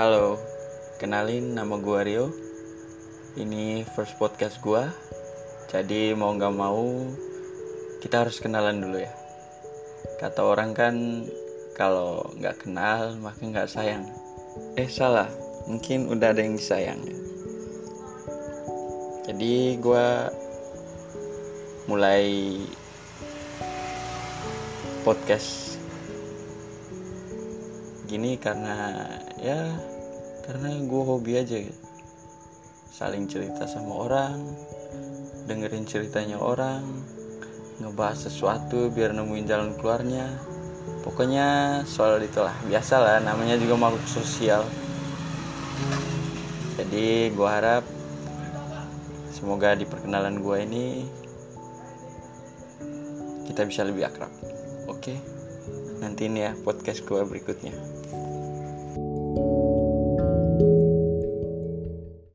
Halo, kenalin nama gue Rio. Ini first podcast gue. Jadi mau nggak mau kita harus kenalan dulu ya. Kata orang kan kalau nggak kenal maka nggak sayang. Eh salah, mungkin udah ada yang disayang. Jadi gue mulai podcast gini karena ya karena gue hobi aja. Saling cerita sama orang dengerin ceritanya orang ngebahas sesuatu biar nemuin jalan keluarnya. Pokoknya soal itulah biasa lah namanya juga makhluk sosial. Jadi gue harap semoga di perkenalan gue ini kita bisa lebih akrab. Oke nanti ini ya podcast gue berikutnya